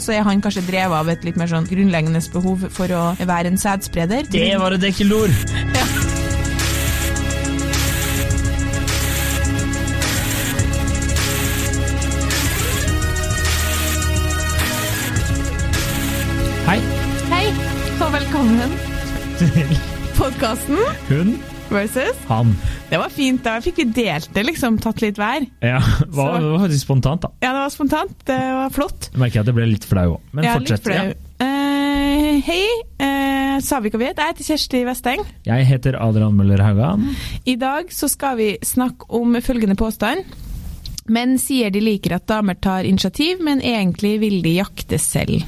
Så er han kanskje drevet av et litt mer sånn grunnleggende behov for å være en sædspreder. Det var et ekkelt ord! Hei. Hei, og velkommen til podkasten Hun, versus. han. Det var fint. Da fikk vi delt det, liksom. Tatt litt hver. Ja, det var, det var faktisk spontant, da. Ja, det var spontant. Det var flott. Jeg merker at jeg ble litt flau òg. Men Ja, fortsett. Ja. Uh, hei, uh, sa vi hva vi het? Jeg heter Kjersti Westeng. Jeg heter Adrian Møller Haugan. I dag så skal vi snakke om følgende påstand. Menn sier de liker at damer tar initiativ, men egentlig vil de jakte selv.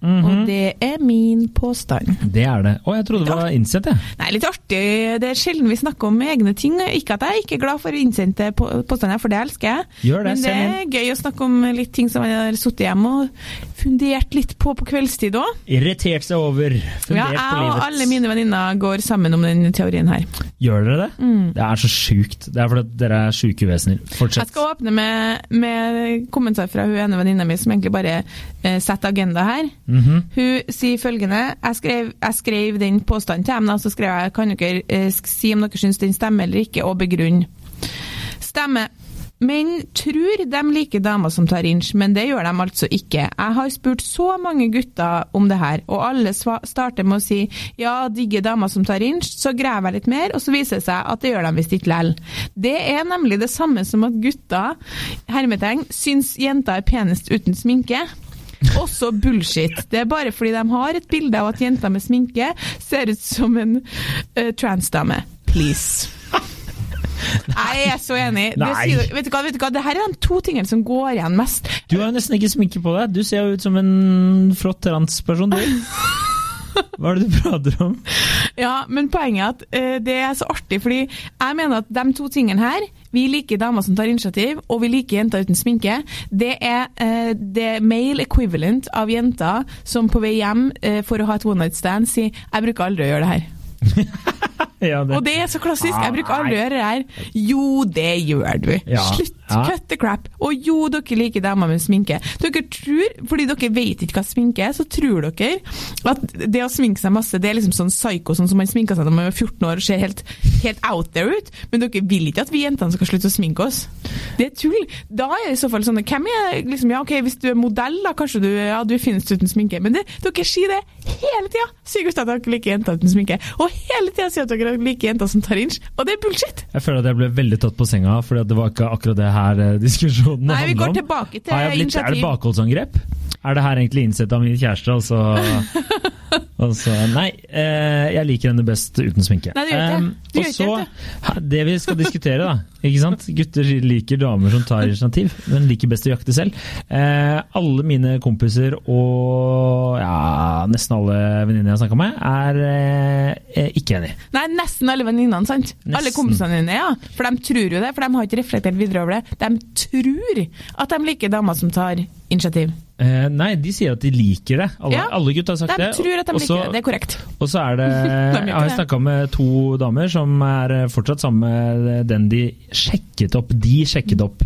Mhm. Og det er min påstand. Det er det. Å, jeg trodde det var innsett, jeg. Nei, litt artig. Det er sjelden vi snakker om egne ting. Ikke at jeg er ikke er glad for innsendte på- påstander, for det elsker jeg. Gjør det, Men det er gøy å snakke om litt ting som jeg har sittet hjemme og fundert litt på på kveldstid òg. Irritert seg over. Ja, Fundert jeg på og alle mine venninner går sammen om den teorien her. Gjør dere det? Mm. Det er så sjukt. Det er fordi dere er sjuke vesener. Jeg skal åpne med, med kommentar fra hun ene venninna mi som egentlig bare eh, setter agenda her. Mhm. Hun sier følgende Jeg skrev, jeg skrev den påstanden til dem, og så skrev jeg kan dere eh, si om dere syns den stemmer eller ikke, og begrunne. Stemmer. Menn tror de liker damer som tar inch, men det gjør de altså ikke. Jeg har spurt så mange gutter om det her, og alle starter med å si ja, digger damer som tar inch, så graver jeg litt mer, og så viser det seg at det gjør de visst ikke lell. Det er nemlig det samme som at gutter, hermetegn, syns jenter er penest uten sminke. Også bullshit. Det er bare fordi de har et bilde av at jenter med sminke ser ut som en uh, transdame. Please. Jeg er så enig. Nei. sier, vet, du hva, vet du hva, det her er de to tingene som går igjen mest. Du har jo nesten ikke sminke på deg. Du ser jo ut som en flott transperson, du. Hva er det du prater om? Ja, men poenget er at uh, det er så artig, fordi jeg mener at de to tingene her, vi liker damer som tar initiativ, og vi liker jenter uten sminke, det er eh, det male equivalent av jenter som på vei hjem eh, for å ha et one night stand sier 'jeg bruker aldri å gjøre det her'. Ja, det. Og det er så klassisk. Jeg bruker aldri å gjøre det her. Jo, det gjør du. Ja. Slutt. Ja. Cut the crap. Og jo, dere liker damer med sminke. Dere tror, fordi dere vet ikke hva sminke er, så tror dere at det å sminke seg masse, det er liksom sånn psycho, sånn som man sminker seg når man er 14 år og ser helt, helt out there ut. Men dere vil ikke at vi jentene skal slutte å sminke oss. Det er tull. Da er det i så fall sånn Hvem er liksom Ja, OK, hvis du er modell, da kanskje du, ja, du finnes uten sminke. Men det, dere sier det hele tida. Sier gutter at dere liker jenter uten sminke. Og hele tida sier at dere liker jenter som tar inch. Og det er bullshit. Jeg føler at jeg ble veldig tatt på senga, for det var ikke akkurat det her eh, diskusjonen Nei, vi går om. tilbake til blitt, initiativ. er det bakholdsangrep? Er det her egentlig innsett av min kjæreste, altså? altså nei, eh, jeg liker henne best uten sminke. Nei, du gjør ikke det. Em, Du og så, det. det vi skal diskutere, da. Ikke sant? Gutter liker damer som tar initiativ, men liker best å jakte selv. Eh, alle mine kompiser og ja, nesten alle venninner jeg har snakka med, er eh, ikke enig. Nei, nesten alle venninnene, sant? Nesten. Alle kompisene dine, ja. For de tror jo det, for de har ikke reflektert videre over det. De tror at de liker damer som tar initiativ. Eh, nei, de sier at de liker det. Alle, Ja, alle gutter har sagt De det. tror at de Og så- det, er korrekt. Og så er det Jeg har snakka med to damer som er eh, fortsatt sammen med den de sjekket opp. De sjekket opp.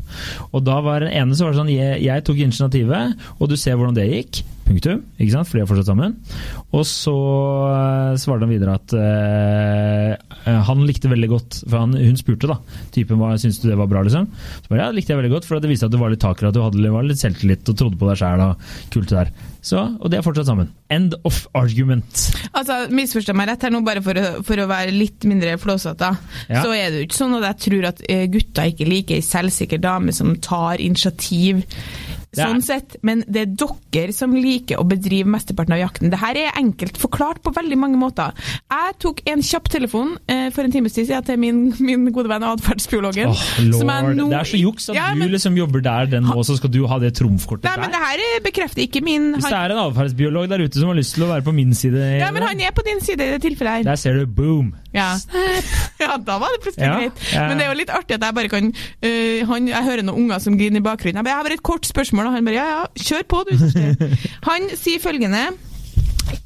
Og da var den ene så var det sånn jeg, jeg tok initiativet, og du ser hvordan det gikk. Punktum. Ikke sant? For de er fortsatt sammen. Og så eh, svarte han videre at uh, han likte veldig godt For han, hun spurte, da. Typen hva syns du det var bra, liksom? Så bare, ja, det likte jeg veldig godt, for det viste at du var litt taker, at du hadde var litt selvtillit og trodde på deg sjæl og kult det der. Så, og de er fortsatt sammen. End of argument. Altså, Misforstå meg rett her nå, bare for å, for å være litt mindre flåsete. Ja. Så er det jo ikke sånn at jeg tror at gutta ikke liker ei selvsikker dame som tar initiativ. Sånn sett, Men det er dere som liker å bedrive mesteparten av jakten. Dette er enkelt forklart på veldig mange måter. Jeg tok en kjapp telefon eh, for en times tid siden til min, min gode venn atferdsbiologen. Oh, nå- Det er så juks at Ja, du liksom jobber der den nå, så skal du ha det trumfkortet Nei, men der. det her bekrefter ikke min Hvis det er en atferdsbiolog der ute som har lyst til å være på min side, Ja, men han er på din side i det tilfellet her. der ser du boom. Ja. ja, da var det plutselig Ja, greit. Men det er jo litt artig at jeg bare kan uh, han, Jeg hører noen unger som griner i bakgrunnen. Jeg har bare et kort spørsmål, og han bare ja ja, kjør på du. Kjersti». Han sier følgende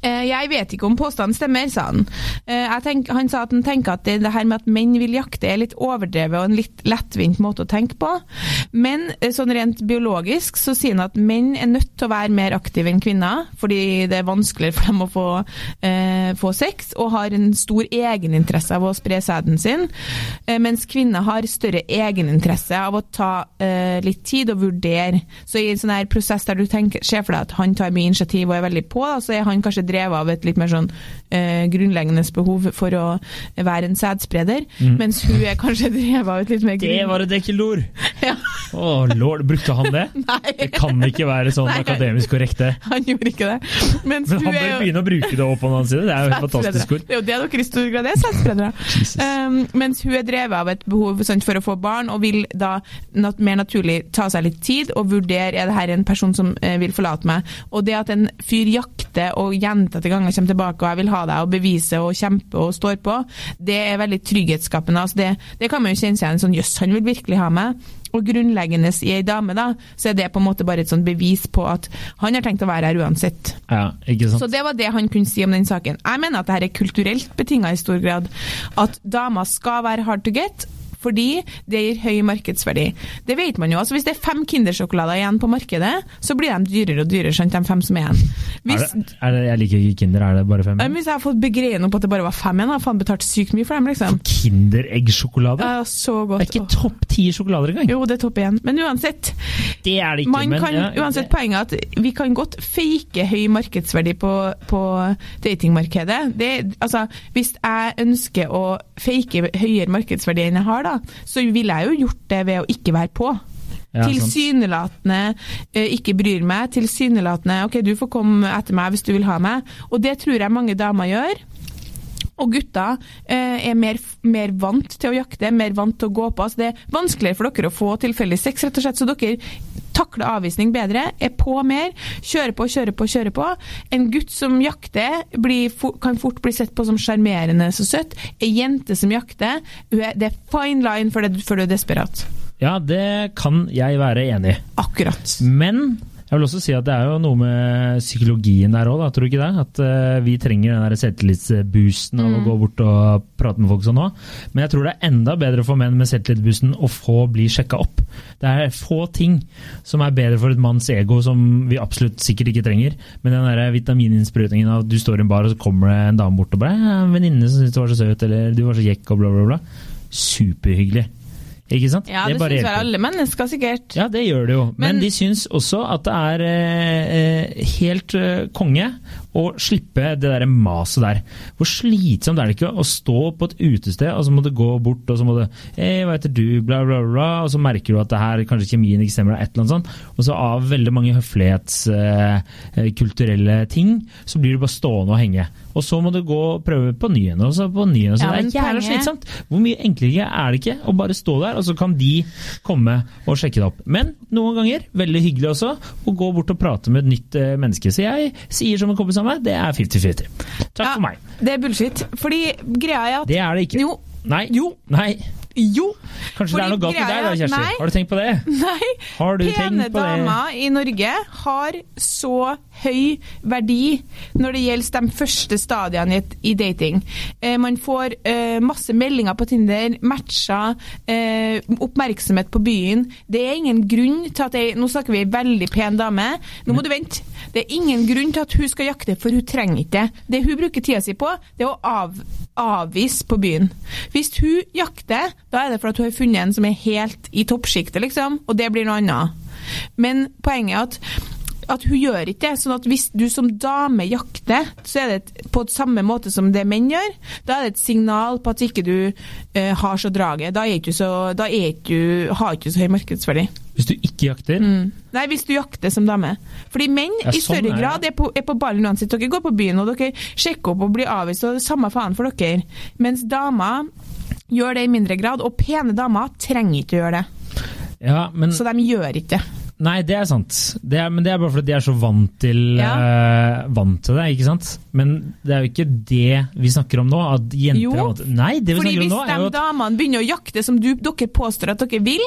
Jeg vet ikke om påstanden stemmer, sa han. Eh, tenk, han sa at han tenker at det, det her med at menn vil jakte er litt overdrevet og en litt lettvint måte å tenke på. Men eh, sånn rent biologisk så sier han at menn er nødt til å være mer aktive enn kvinner, fordi det er vanskeligere for dem å få, eh, få sex, og har en stor egeninteresse av å spre sæden sin, eh, mens kvinner har større egeninteresse av å ta eh, litt tid og vurdere. Så i en sånn her prosess der du tenker, ser for deg at han tar mye initiativ og er veldig på, da, så er han kanskje drevet av et litt mer sånn eh, grunnleggende behov for å være en sædspreder, mens hun er kanskje drevet av et litt mer Det var et ekkelord! Ja. Oh, lord, brukte han det? Nei. Det kan ikke være sånn Nei. akademisk korrekt, det. Han gjorde ikke det. Mens Men han bør jo begynne å bruke det opp på den annen siden. Det er jo et fantastisk ord. Det er jo det dere i stor grad er, sædspredere. Um, mens hun er drevet av et behov sant, for å få barn, og vil da nat mer naturlig ta seg litt tid og vurdere er det her en person som eh, vil forlate meg. Og det at en fyr jakter og gjentatte ganger kommer tilbake og jeg vil ha deg og beviser og kjemper og står på, det er veldig trygghetsskapende. Altså det, det kan man jo kjenne seg igjen sånn jøss, han vil virkelig ha meg. Og grunnleggende i ei dame, da, så er det på en måte bare et sånn bevis på at han har tenkt å være her uansett. Ja, ikke sant? Så det var det han kunne si om den saken. Jeg mener at dette er kulturelt betinga i stor grad. At damer skal være hard to get. Fordi det gir høy markedsverdi. Det vet man jo. altså Hvis det er fem Kindersjokolader igjen på markedet, så blir de dyrere og dyrere, skjønt, de fem som er igjen. Er det, er det, jeg liker ikke Kinder, er det bare fem? Igjen? hvis jeg har fått begreien opp at det bare var fem igjen, har jeg faen betalt sykt mye for dem, liksom. Kindereggsjokolade? Ja, så godt. Det er ikke topp ti sjokolader engang! Jo, det er topp igjen. Men uansett. Det er det ikke. Man men, kan, ja, uansett Poenget er at vi kan godt fake høy markedsverdi på, på datingmarkedet. Det, altså, hvis jeg ønsker å fake høyere markedsverdi enn jeg har, da, så ville jeg jo gjort det ved å ikke være på. ja. Tilsynelatende eh, ikke bryr meg. Tilsynelatende OK, du får komme etter meg hvis du vil ha meg. Og det tror jeg mange damer gjør. Og gutter eh, er mer, mer vant til å jakte, mer vant til å gå på. Altså det er vanskeligere for dere å få tilfeldig sex, rett og slett. Så dere takler avvisning bedre, er på mer, kjører på, kjører på, kjører på. En gutt som jakter, blir, kan fort bli sett på som sjarmerende så søtt. Ei jente som jakter, er- det er fine line før du er desperat. Ja, det kan jeg være enig i. Akkurat. Men jeg vil også si at det er jo noe med psykologien der òg, tror du ikke det? At uh, vi trenger den der selvtillitsboosten av å gå bort og prate med folk sånn òg. Men jeg tror det er enda bedre for menn med selvtillitsboosten å få bli sjekka opp. Det er få ting som er bedre for et manns ego som vi absolutt sikkert ikke trenger. Men den der vitamininnsprøytningen av at du står i en bar og så kommer det en dame bort og bare 'En venninne som syntes du var så søt', eller 'du var så kjekk', og bla, bla, bla. Superhyggelig. Ikke sant? Ja, det, det syns vel alle mennesker, sikkert. Ja, det gjør det jo. Men, Men- de syns også at det er eh, eh, helt eh, konge å slippe det der maset der. Hvor slitsomt er det ikke å stå på et utested, og så må du gå bort, og så må du hey, 'Hva heter du?' bla, bla, bla, og så merker du at det her kanskje kjemien ikke stemmer, eller et eller annet sånt. Og så av veldig mange høflighetskulturelle ting, så blir du bare stående og henge. Og så må du gå og prøve på ny igjen, og så på ny igjen. Så Ja, det er jævla slitsomt. Hvor mye enklere er det ikke å bare stå der, og så kan de komme og sjekke det opp. Men noen ganger, veldig hyggelig også, å gå bort og prate med et nytt eh, menneske. Så jeg sier som en kompis av meg, det er 50-50. Takk Ja, for meg. Det er bullshit. Fordi greia er at Det er det ikke. Jo. Nei. Jo. Nei. Jo! Kanskje det er noe galt med deg da, Kjersti? Nei. Har du tenkt på det? Nei. Har du Pene tenkt på det? damer i Norge har så høy verdi når det gjelder de første stadiene i, i dating. Eh, man får eh, masse meldinger på Tinder, matcher, eh, oppmerksomhet på byen. Det er ingen grunn til at jeg, Nå snakker vi veldig pen dame. Nå må du vente. Det er ingen grunn til at hun skal jakte, for hun trenger ikke det. Det hun bruker tida si på, det er å av, avvise på byen. Hvis hun jakter, da er det for at hun har funnet en som er helt i toppsjiktet, liksom, og det blir noe annet. Men poenget er at at hun gjør ikke det. sånn at Hvis du som dame jakter, så er det et, på samme måte som det menn gjør. Da er det et signal på at ikke du eh, har så draget. Da, er du så, da er du, har ikke så høy markedsverdi. Hvis du ikke jakter Mm. Nei, hvis du jakter som dame. Fordi menn Ja, i sånn større er grad er på, er på ballen uansett. Dere går på byen og dere sjekker opp og blir avvist, og det er samme faen for dere. Mens damer gjør det i mindre grad, og pene damer trenger ikke å gjøre det. Ja, men Så de gjør ikke det. Nei, det er sant. Det er, men det er bare fordi de er så vant til, Ja. uh, vant til det, ikke sant? Men det er jo ikke det vi snakker om nå. At jenter Jo. er vant til Nei, det vi Fordi snakker om hvis nå, er de jo at damene begynner å jakte som du, dere påstår at dere vil,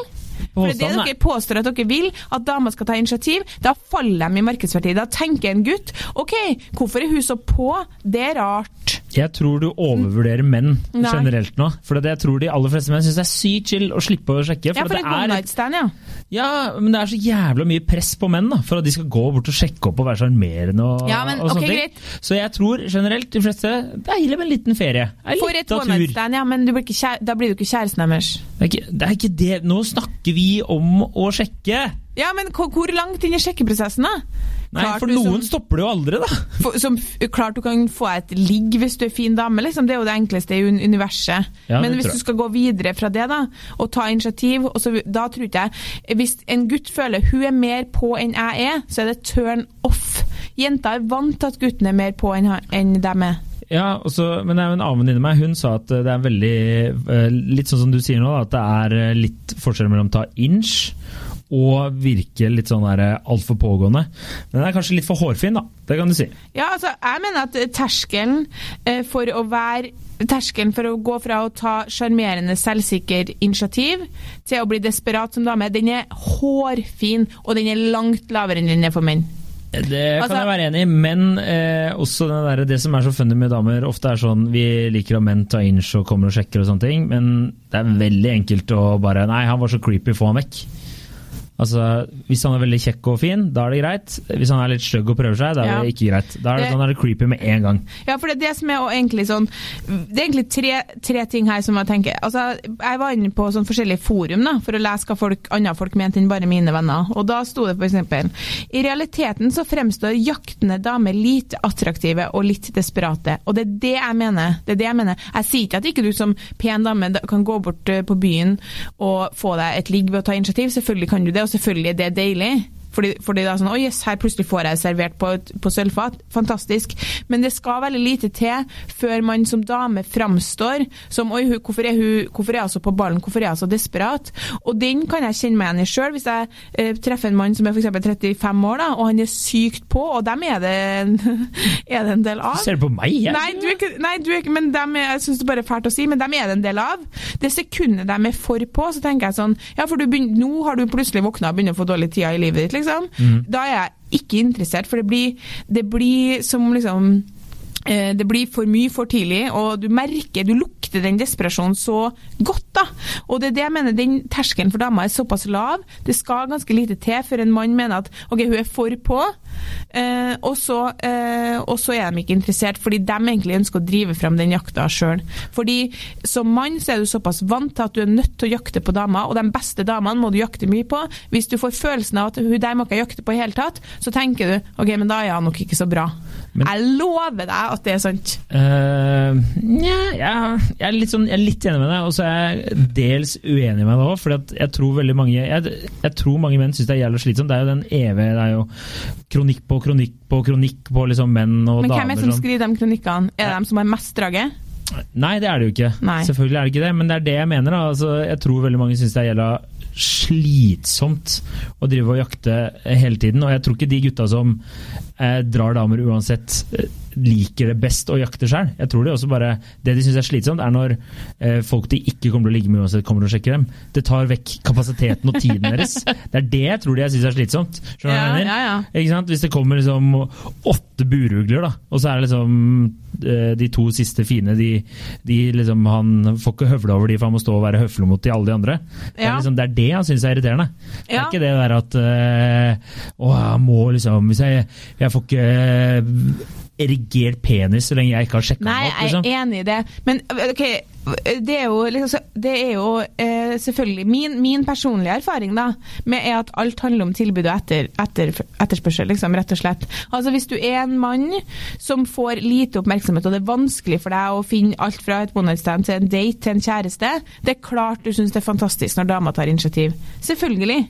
For det er det er- dere påstår at dere vil, at damer skal ta initiativ, da faller de i markedsverdi. Da tenker en gutt OK, hvorfor er hun så på? Det er rart. Jeg tror du overvurderer menn Nei. generelt nå. For det, jeg tror de aller fleste menn syns det er sykt chill å slippe å sjekke. Ja, For, for det et one er, night stand, ja. ja, men det er så jævla mye press på menn da, for at de skal gå bort og sjekke opp og være sjarmerende. Og, Ja, men, og sånne ok, ting. greit. Så jeg tror generelt de fleste deilig med en liten ferie. En For et one night stand, ja, men du blir ikke kjæ- da blir du ikke kjæresten deres. Det er, ikke, det er ikke det. Nå snakker vi om å sjekke. Ja, men hvor langt inn i sjekkeprosessen, da? Nei, Klart for noen som- stopper det jo aldri, da. For, som klart du kan få et ligg hvis du er fin dame, liksom. Det er jo det enkleste i universet. Ja, Men hvis du skal gå videre fra det, da, og ta initiativ, og så, da tror ikke jeg Hvis en gutt føler hun er mer på enn jeg er, så er det turn off. Jenter er vant til at gutten er mer på enn, enn dem er. Ja, også, men det er jo en annen venninne meg, hun sa at det er veldig Litt sånn som du sier nå, at det er litt forskjell mellom ta inch og virke litt sånn eh, altfor pågående. Men den er kanskje litt for hårfin, da. Det kan du si. Ja, altså, jeg mener at terskelen eh, for å være Terskelen for å gå fra å ta sjarmerende, selvsikker initiativ til å bli desperat som dame, den er hårfin, og den er langt lavere enn den er for menn. Det kan Altså- jeg være enig i, men eh, også der, det som er så funny med damer, ofte er sånn Vi liker at menn tar inch og kommer og sjekker og sånne ting, men det er veldig enkelt å bare Nei, han var så creepy, få han vekk. Altså, Hvis han er veldig kjekk og fin, da er det greit. Hvis han er litt stygg og prøver seg, da er Ja. det ikke greit. Da er det, Det- sånn er det creepy med en gang. Ja, for det er det som er egentlig sånn Det er egentlig tre, tre ting her som jeg tenker Altså, jeg var inne på sånn forskjellige forum da, for å lese hva folk, andre folk mente enn bare mine venner. Og da sto det f.eks.: I realiteten så fremstår jaktende damer lite attraktive og litt desperate. Og det er det jeg mener. Det er det jeg mener. Jeg sier ikke at ikke du som pen dame kan gå bort eh, på byen og få deg et ligg ved å ta initiativ. Selvfølgelig kan du det, og selvfølgelig er det deilig. Fordi, fordi da er det sånn, Oi, yes, her plutselig får jeg servert på, på sølvfat. Fantastisk. Men det skal veldig lite til før man som dame framstår som Oi, hvorfor, er hun, hvorfor er jeg så på ballen? Hvorfor er hun så desperat? Og den kan jeg kjenne meg igjen i sjøl. Hvis jeg eh, treffer en mann som er f.eks. 35 år, da, og han er sykt på, og dem er det en, er det en del av. Ser du på meg? Jeg? Nei, du er ikke, nei, du er ikke men dem er, jeg syns det bare er fælt å si, men dem er det en del av. Det sekundet de er for på, så tenker jeg sånn Ja, for du begynner, nå har du plutselig våkna og begynner å få dårlig tid i livet ditt, liksom. Da er jeg ikke interessert, for det blir, det blir som liksom det blir for mye for tidlig, og du merker, du lukter den desperasjonen så godt. da. Og det er det jeg mener, den terskelen for damer er såpass lav. Det skal ganske lite til før en mann mener at ok, hun er for på, eh, og, så, eh, og så er de ikke interessert, fordi de egentlig ønsker å drive fram den jakta sjøl. Fordi som mann så er du såpass vant til at du er nødt til å jakte på damer, og de beste damene må du jakte mye på. Hvis du får følelsen av at hun der må ikke jeg jakte på i hele tatt, så tenker du ok, men da er han nok ikke så bra. Men- jeg lover deg at det er sant. Uh, ja, jeg, jeg, er litt sånn, jeg er litt enig med deg, og så er jeg dels uenig med deg òg. For jeg tror veldig mange jeg, jeg tror mange menn syns det er jævlig slitsomt. Det er jo den evige Det er jo kronikk på kronikk på kronikk på liksom menn og Men hvem er det som som skriver de kronikkene? Er det de som har mest drage? Nei, det er det jo ikke. Nei. Selvfølgelig er det ikke det, men det er det jeg mener. Altså, jeg tror veldig mange syns det er jævla slitsomt å drive og jakte hele tiden. Og jeg tror ikke de gutta som eh, drar damer uansett, eh, liker det best å jakte sjøl. Jeg tror det også bare Det de syns er slitsomt, er når eh, folk de ikke kommer til å ligge med uansett, kommer til å sjekke dem. Det tar vekk kapasiteten og tiden deres. Det er det jeg tror de syns er slitsomt. Skjønner hva jeg mener? ja, ja. Ikke sant? Hvis det kommer liksom åtte burugler, da, og så er det liksom eh, de to siste fine de, de liksom, Han får ikke høvle over de, for han må stå og være høflig mot de alle de andre. Det er, liksom, det, er det han syns er irriterende. Det er ikke det der at øh, Å, jeg må liksom Hvis jeg, jeg får ikke eh, erigert penis så lenge jeg ikke har sjekka den opp. jeg Liksom. er enig i det. Men ok, det er jo, liksom, det er jo eh, selvfølgelig min, min personlige erfaring da, med er at alt handler om tilbud og etter, etter, etterspørsel, liksom, rett og slett. Altså Hvis du er en mann som får lite oppmerksomhet, og det er vanskelig for deg å finne alt fra et one til en date til en kjæreste, det er klart du syns det er fantastisk når dama tar initiativ. Selvfølgelig.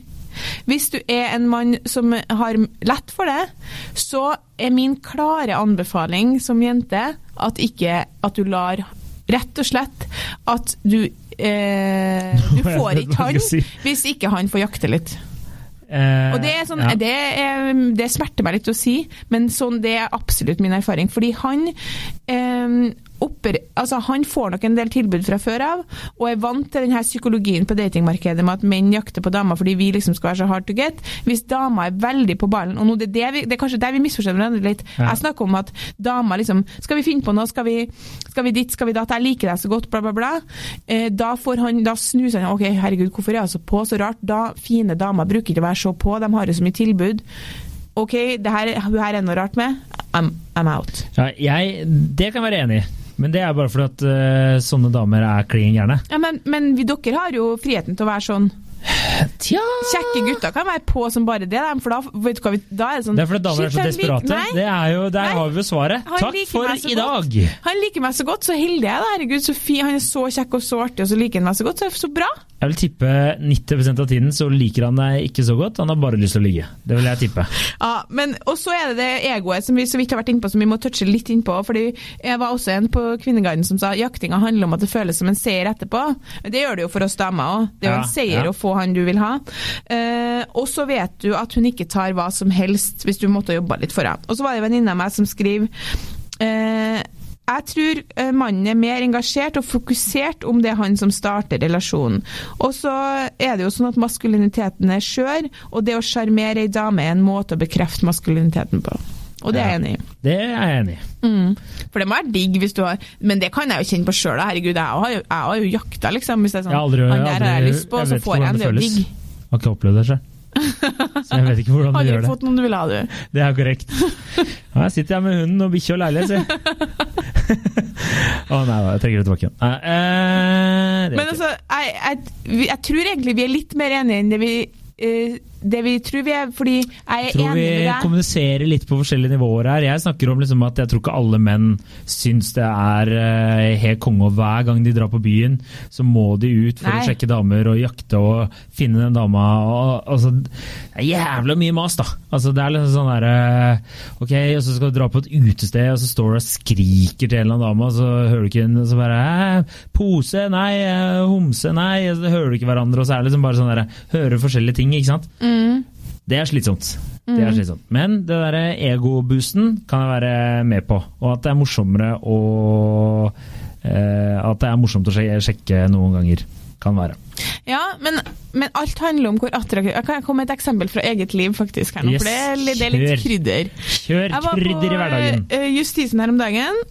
Hvis du er en mann som har lett for det, så er min klare anbefaling som jente at ikke at du lar Rett og slett at du eh, Du får ikke han hvis ikke han får jakte litt. Eh, Og det, er sånn, ja. det, er, det smerter meg litt å si, men sånn, det er absolutt min erfaring. Fordi han eh, altså Han får nok en del tilbud fra før av, og er vant til denne psykologien på datingmarkedet med at menn jakter på damer fordi vi liksom skal være så hard to get. Hvis dama er veldig på ballen, og nå det, er det, vi, det er kanskje der vi misforstår hverandre litt. Ja. Jeg snakker om at dama liksom Skal vi finne på noe? Skal vi, skal vi dit? Skal vi datt? Jeg liker deg så godt, bla, bla, bla. Eh, da, får han, da snuser han. OK, herregud, hvorfor er jeg så på? Så rart. Da fine damer bruker ikke å være så på, de har jo så mye tilbud. OK, det her, hun her er noe rart med. I'm, I'm out. Ja, jeg, det kan jeg være enig i. Men det er bare fordi at uh, sånne damer er klin gærne. Ja, men, men vi, dere har jo friheten til å være sånn. Tja Kjekke gutter kan være på som bare det, for da, vet du hva, da er det sånn Det er fordi damer er så desperate. Nei, Det er jo, der Nei. har vi jo svaret. Han Takk for i godt. dag! Han liker meg så godt, så heldig jeg er. Herregud, så fin. Han er så kjekk og så artig, og så liker han meg så godt. Så, så bra. Jeg vil tippe 90% av tiden så liker han deg ikke så godt, han har bare lyst til å ligge. Det vil jeg tippe. Ja, men Og så er det det egoet som vi så vidt har vært innpå, som vi må touche litt innpå. fordi Jeg var også en på Kvinneguiden som sa jaktinga handler om at det føles som en seier etterpå. Men Det gjør det jo for oss damer òg. Det er jo Ja, en seier ja. å få han du vil ha. Eh, og så vet du at hun ikke tar hva som helst hvis du måtte jobbe litt for henne. Og så var det en venninne av meg som skriver eh, jeg tror eh, mannen er mer engasjert og fokusert om det er han som starter relasjonen. Og så er det jo sånn at maskuliniteten er skjør, og det å sjarmere ei dame er en måte å bekrefte maskuliniteten på. Og det er jeg enig i. Det er jeg enig i. Mm. For det må være digg hvis du har Men det kan jeg jo kjenne på sjøl. Herregud, jeg har jo, jeg har jo jakta, liksom. Hvis det er sånn Jeg aldri, Han der har jeg lyst på, jeg så får jeg en. Det er jo digg. Har ikke opplevd det sjøl. Så jeg vet ikke hvordan du Aldri gjør det. fått noen du vil ha, du. Det er korrekt. Ja, jeg sitter her med hunden og bikkja og leilighet, si. Å nei, jeg trekker det tilbake igjen. Eh, det Men altså, jeg, jeg, jeg tror egentlig vi er litt mer enige enn det vi, eh, det vi tror vi er, fordi jeg er tror vi enig med deg. kommuniserer litt på forskjellige nivåer her. Jeg snakker om liksom at jeg tror ikke alle menn syns det er eh, helt konge, og hver gang de drar på byen, så må de ut for Nei. å sjekke damer og jakte og finne den dama. Og, altså, det er jævla mye mas, da. Altså, det er liksom sånn derre Ok, og så skal du dra på et utested, og så står du og skriker til en eller annen dame, og så hører du ikke en, så bare Pose, nei. eh, Homse, nei. Så hører du ikke hverandre, og så er det liksom bare sånn derre Hører forskjellige ting, ikke sant. Mm. Det er slitsomt. Det er slitsomt. Men det derre egoboosten kan jeg være med på. Og at det er morsommere å eh, At det er morsomt å sjekke, noen ganger. Kan være. Ja, men, men alt handler om hvor attraktiv Jeg kan komme med et eksempel fra eget liv, faktisk. her nå, Yes, for det er, det er litt krydder. Kjør Jeg var krydder i hverdagen. på uh, Justisen her om dagen,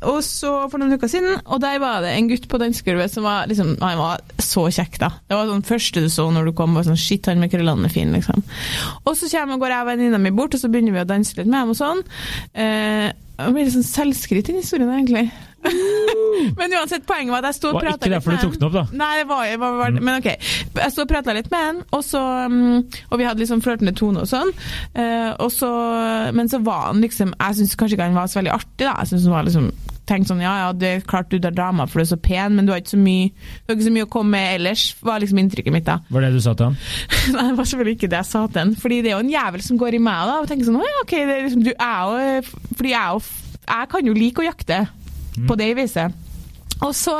og så for noen uker siden, og der var det en gutt på dansegulvet som var liksom, han var så kjekk, da. Det var sånn første du så når du kom, var sånn shit, han med krøllene er fin, liksom. Og så kommer, går jeg og venninna mi bort, og så begynner vi å danse litt med dem og sånn. Eh, det blir litt sånn selvskryt i den historien, egentlig. Men uansett, poenget var at jeg sto og Var prata ikke litt derfor du tok den opp, da? Nei, det var, var, var Men ok. Jeg sto og prata litt med han, og, så, mm, og vi hadde liksom flørtende tone og sånn. Eh, og så, men så var han liksom Jeg syns kanskje ikke han var så veldig artig, da. Jeg syns han var liksom tenkte sånn, ja, ja, det er klart du er dama for du er så pen, men du har ikke så mye, ikke så mye å komme med ellers, var liksom inntrykket mitt da. Var det du sa til han? Nei, det var selvfølgelig ikke det jeg sa til han, fordi det er jo en jævel som går i meg da, og tenker sånn, «Å ja, ok, det er liksom, du er jo, fordi jeg jo, jeg kan jo like å jakte på det viset. Og så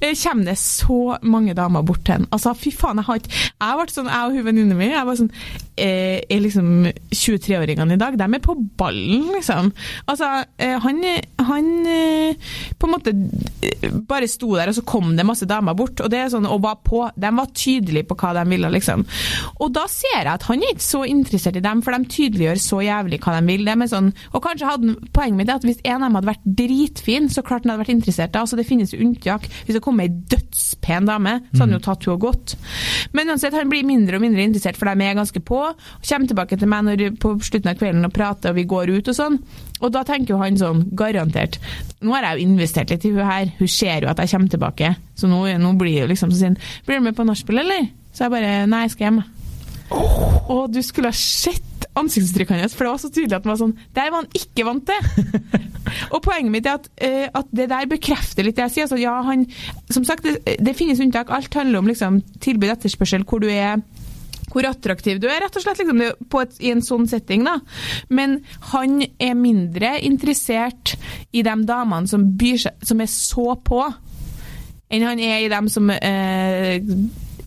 eh, kommer det så mange damer bort til han. Altså, fy faen, jeg har ikke Jeg ble sånn, jeg og hun venninna mi, jeg var sånn Er liksom 23-åringene i dag, de er på ballen, liksom. Altså, eh, han, han eh, på en måte eh, bare sto der, og så kom det masse damer bort, og det er sånn, og var på. De var tydelige på hva de ville, liksom. Og da ser jeg at han er ikke så interessert i dem, for de tydeliggjør så jævlig hva de vil. De sånn, og kanskje hadde poenget mitt er at hvis en av dem hadde vært dritfin, så klart han hadde vært interessert. da, altså Det finnes jo unntak. Hvis det kommer ei dødspen dame, så hadde han jo tatt henne gått. Men uansett, han blir mindre og mindre interessert, for de er ganske på. Og Kommer tilbake til meg når, på slutten av kvelden og prater, og vi går ut og sånn. Og da tenker jo han sånn, garantert Nå har jeg jo investert litt i hun her, hun ser jo at jeg kommer tilbake, så nå, nå blir hun liksom sånn Blir du med på nachspiel, eller? Så jeg bare Nei, jeg skal hjem. Og du skulle ha sett ansiktsuttrykket hans, for det var så tydelig at han var sånn Det var han ikke vant til! og poenget mitt er at, uh, at det der bekrefter litt det jeg sier. Altså, ja, han, som sagt, det, det finnes unntak. Alt handler om liksom, tilbud etterspørsel, hvor du er hvor attraktiv du er, rett og slett, liksom, på et, i en sånn setting. da. Men han er mindre interessert i de damene som, byr seg, som er så på, enn han er i dem som eh,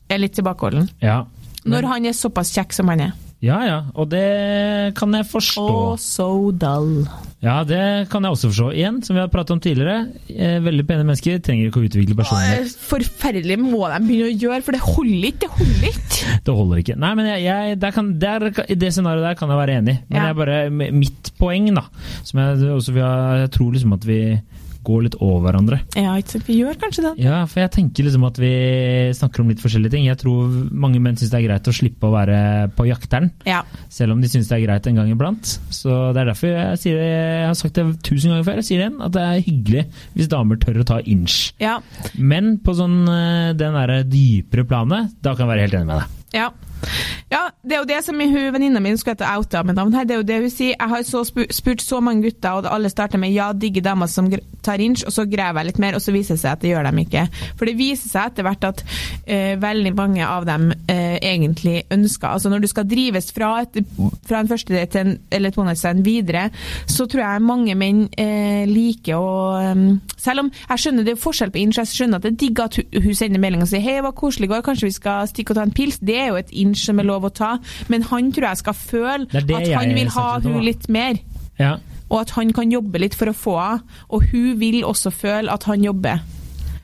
er litt tilbakeholden. Ja. Når han er såpass kjekk som han er. Ja ja, og det kan jeg forstå. Å, so dull. Ja, det kan jeg også forstå. Igjen, som vi har pratet om tidligere, eh, veldig pene mennesker trenger ikke å utvikle personlighet. Forferdelig må de begynne å gjøre, for det holder ikke. Det holder ikke. Det holder ikke. Nei, men jeg, jeg, der kan, der, I det scenarioet der kan jeg være enig. Men Ja. det er bare mitt poeng, da. Som jeg, også, jeg tror liksom at vi går litt over hverandre. Ja. Vi gjør kanskje det. Ja, for jeg tenker liksom at vi snakker om litt forskjellige ting. Jeg tror mange menn syns det er greit å slippe å være på jakteren, Ja. selv om de syns det er greit en gang iblant. Så det er derfor jeg sier det, jeg har sagt det tusen ganger før, jeg sier det igjen, at det er hyggelig hvis damer tør å ta inch. Ja. Men på sånn eh, den derre dypere planet, da kan jeg være helt enig med deg. Ja. Ja, det er jo det som hun venninna mi skulle hete outa med navn her. Det er jo det hun sier. Jeg har så spurt så mange gutter, og alle starter med 'ja, digge damer som tar inch', og så graver jeg litt mer, og så viser det seg at det gjør dem ikke. For det viser seg etter hvert at uh, veldig mange av dem uh, egentlig ønsker Altså når du skal drives fra, et, fra en første date til en, eller et one videre, så tror jeg mange menn uh, liker å um, Selv om jeg skjønner det er forskjell på inch, jeg skjønner at det er digg at hun, hun sender melding og sier 'hei, det var koselig i går, kanskje vi skal stikke og ta en pils'. Det er jo et inch som er lov å ta, men han tror jeg skal føle Det det at han vil ha hun litt mer. Ja, Og at han kan jobbe litt for å få henne, og hun vil også føle at han jobber.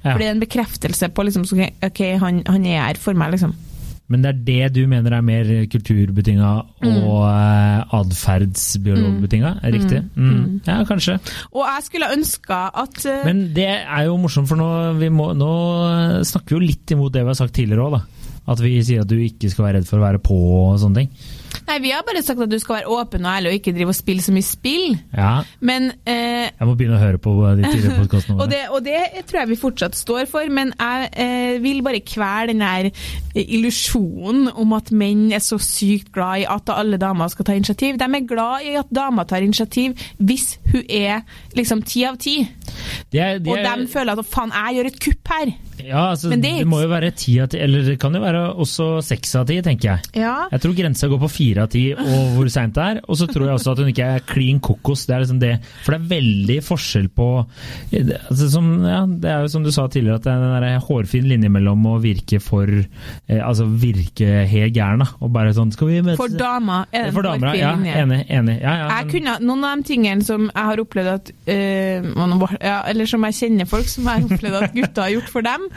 ja. For det er en bekreftelse på liksom, OK, han, han er her for meg, liksom. Men det er det du mener er mer kulturbetinga Mm. og eh, atferdsbiologbetinga? Er riktig? Mm. Ja, kanskje. Og jeg skulle ønska at eh, Men det er jo morsomt, for nå, vi må, nå snakker vi jo litt imot det vi har sagt tidligere òg, da. At vi sier at du ikke skal være redd for å være på og sånne ting. Nei, vi har bare sagt at du skal være åpen og ærlig og ikke drive og spille så mye spill. Ja, Men eh, jeg må begynne å høre på de tidligere podkastene og, våre. det, og det tror jeg vi fortsatt står for, men jeg eh, vil bare kvele den der eh, illusjonen om at menn er så sykt glad i at alle damer skal ta initiativ. De er glad i at damer tar initiativ hvis hun er liksom ti av ti. Og de føler at faen, jeg gjør et kupp her. ja, altså, det, det må jo være ti av ti, eller det kan jo være også seks av ti, tenker jeg. Ja. Jeg tror grensa går på fire av ti og hvor seint det er. Og så tror jeg også at hun ikke er klin kokos. Det er liksom det. For det er veldig forskjell på altså som, ja, Det er jo som du sa tidligere, at det er den hårfin linje mellom å virke for eh, Altså virke helt gæren, da. Og bare sånn Skal vi møtes? For damer er det en hårfin ja. linje. Enig. enig. Ja, men- kunne, noen av de tingene som jeg har opplevd at øh, ja, Eller som jeg kjenner folk som jeg har opplevd at gutter har gjort for dem,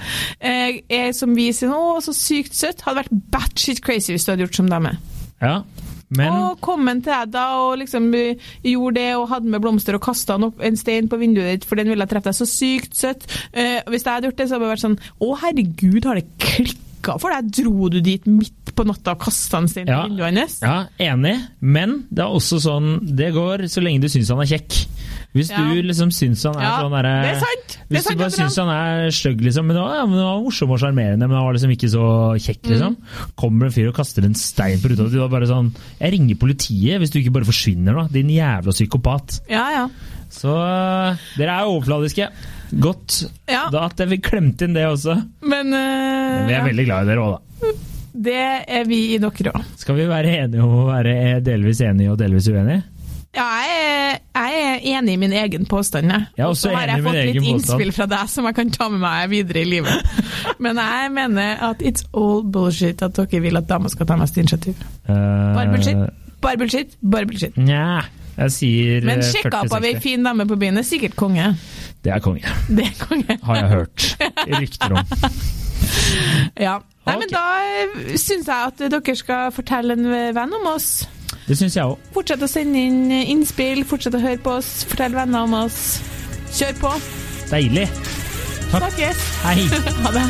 eh, er som vi sier nå, så sykt søtt'. Hadde vært batshit crazy hvis du hadde gjort som dame. ja. Men Og kom en til deg da og liksom øh, gjorde det og hadde med blomster og kasta en stein på vinduet ditt for den ville treffe deg. Så sykt søtt. Eh, hvis jeg hadde gjort det, så hadde det vært sånn 'Å, herregud, har det klikka for deg? Dro du dit midt på natta og kasta en stein Ja. på vinduet hans?' Ja, enig, men det er også sånn Det går så lenge du syns han er kjekk. Hvis Ja. du liksom syns han er Ja, sånn derre er. Er Hvis sant, du bare syns han er stygg, liksom Men, ja, han var morsom og sjarmerende, men han var liksom ikke så kjekk, liksom. Kommer en fyr og kaster en stein på ruta di, og bare sånn Jeg ringer politiet hvis du ikke bare forsvinner, da. Din jævla psykopat. Ja, ja. Så øh, dere er overfladiske. Godt Ja. da at jeg fikk klemt inn det også. Men, uh, Men vi er ja. veldig glad i dere òg, da. Det er vi i dere òg. Skal vi være enige om å være delvis enige og delvis uenige? Ja, jeg er, jeg er enig i min egen påstand. jeg. Er Og så har jeg fått litt innspill fra deg som jeg kan ta med meg videre i livet. Men jeg mener at it's all bullshit at dere vil at damer skal ta mest initiativ. Bare bullshit. Bare bullshit. Bare bullshit. Nja, jeg sier Men eh, sjekka opp av ei fin dame på byen er sikkert konge. Det er konge, Det er konge. har jeg hørt rykter om. Ja. Nei, okay. men da syns jeg at dere skal fortelle en venn om oss. Det syns jeg òg. Fortsett å sende inn innspill, fortsett å høre på oss, fortell venner om oss. Kjør på. Deilig. Takk. Snakkes. Hei. Ha det.